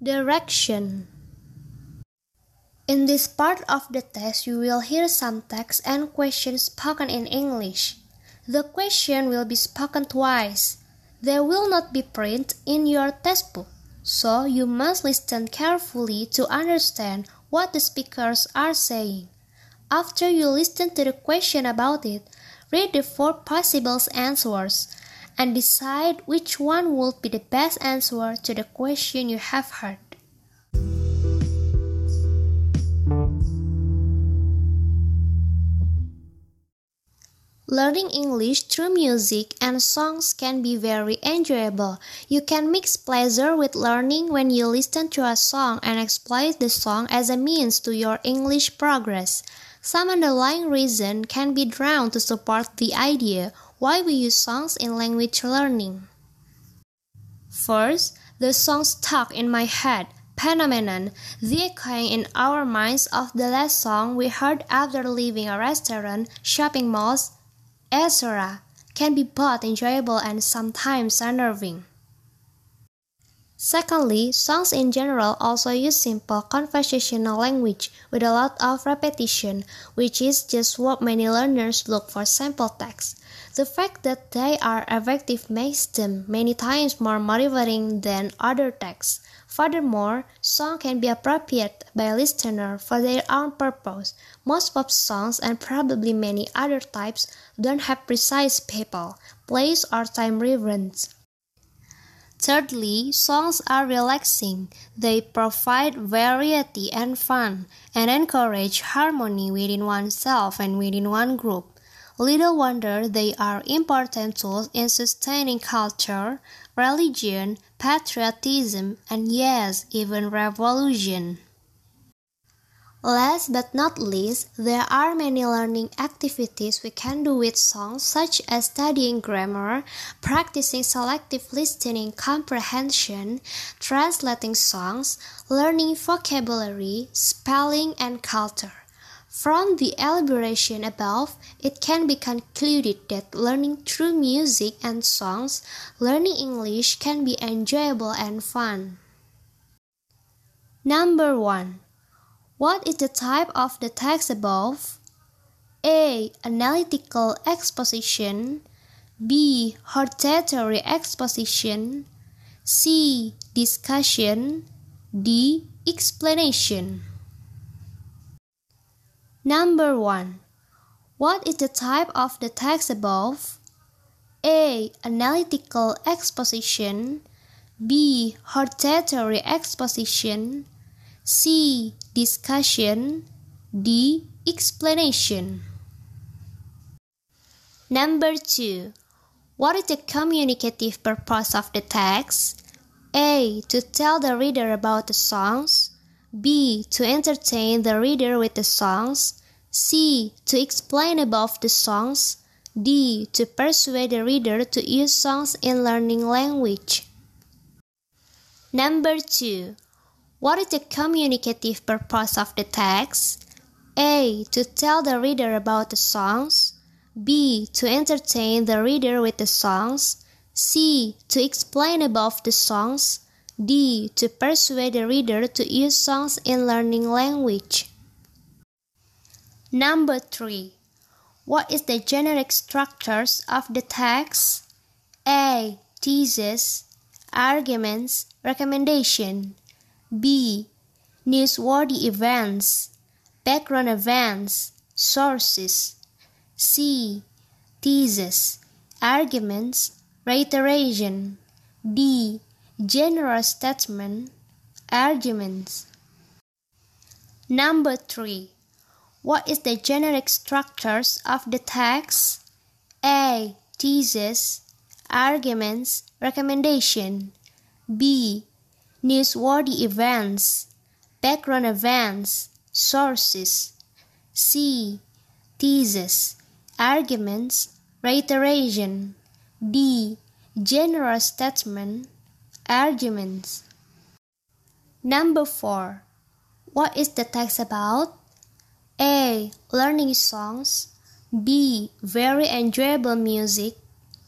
Direction In this part of the test, you will hear some text and questions spoken in English. The question will be spoken twice. They will not be printed in your textbook, so you must listen carefully to understand what the speakers are saying. After you listen to the question about it, read the four possible answers and decide which one would be the best answer to the question you have heard. Learning English through music and songs can be very enjoyable. You can mix pleasure with learning when you listen to a song and exploit the song as a means to your English progress. Some underlying reason can be drawn to support the idea why we use songs in language learning. First, the song stuck in my head phenomenon, the echoing in our minds of the last song we heard after leaving a restaurant, shopping malls, etc., can be both enjoyable and sometimes unnerving. Secondly, songs in general also use simple conversational language with a lot of repetition, which is just what many learners look for sample text. The fact that they are effective makes them many times more motivating than other texts. Furthermore, song can be appropriate by a listener for their own purpose. Most pop songs and probably many other types don't have precise people, place, or time reference. Thirdly, songs are relaxing. They provide variety and fun, and encourage harmony within oneself and within one group. Little wonder they are important tools in sustaining culture, religion, patriotism, and yes, even revolution. Last but not least, there are many learning activities we can do with songs, such as studying grammar, practicing selective listening comprehension, translating songs, learning vocabulary, spelling, and culture. From the elaboration above, it can be concluded that learning through music and songs, learning English can be enjoyable and fun. Number 1 what is the type of the text above? A. Analytical exposition. B. Hortatory exposition. C. Discussion. D. Explanation. Number 1. What is the type of the text above? A. Analytical exposition. B. Hortatory exposition. C. Discussion D. Explanation Number 2. What is the communicative purpose of the text? A. To tell the reader about the songs. B. To entertain the reader with the songs. C. To explain about the songs. D. To persuade the reader to use songs in learning language. Number 2. What is the communicative purpose of the text? A. To tell the reader about the songs. B. To entertain the reader with the songs. C. To explain above the songs. D. To persuade the reader to use songs in learning language. Number 3. What is the generic structures of the text? A. Thesis, arguments, recommendation. B. Newsworthy events, background events, sources. C. Thesis, arguments, reiteration. D. General statement, arguments. Number 3. What is the generic structures of the text? A. Thesis, arguments, recommendation. B newsworthy events, background events, sources. C. Thesis, arguments, reiteration. D. General statement, arguments. Number 4. What is the text about? A. Learning songs. B. Very enjoyable music.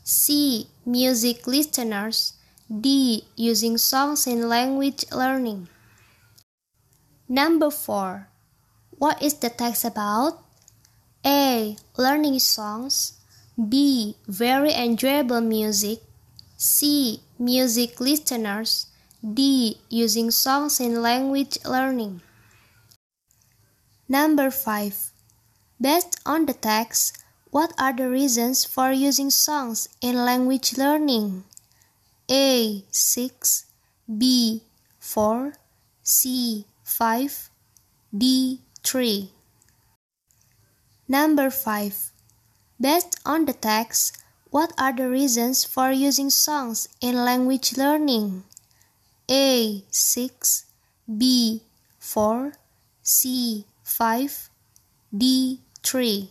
C. Music listeners. D. Using songs in language learning. Number 4. What is the text about? A. Learning songs. B. Very enjoyable music. C. Music listeners. D. Using songs in language learning. Number 5. Based on the text, what are the reasons for using songs in language learning? A. 6 B. 4 C. 5 D. 3 Number 5. Based on the text, what are the reasons for using songs in language learning? A. 6 B. 4 C. 5 D. 3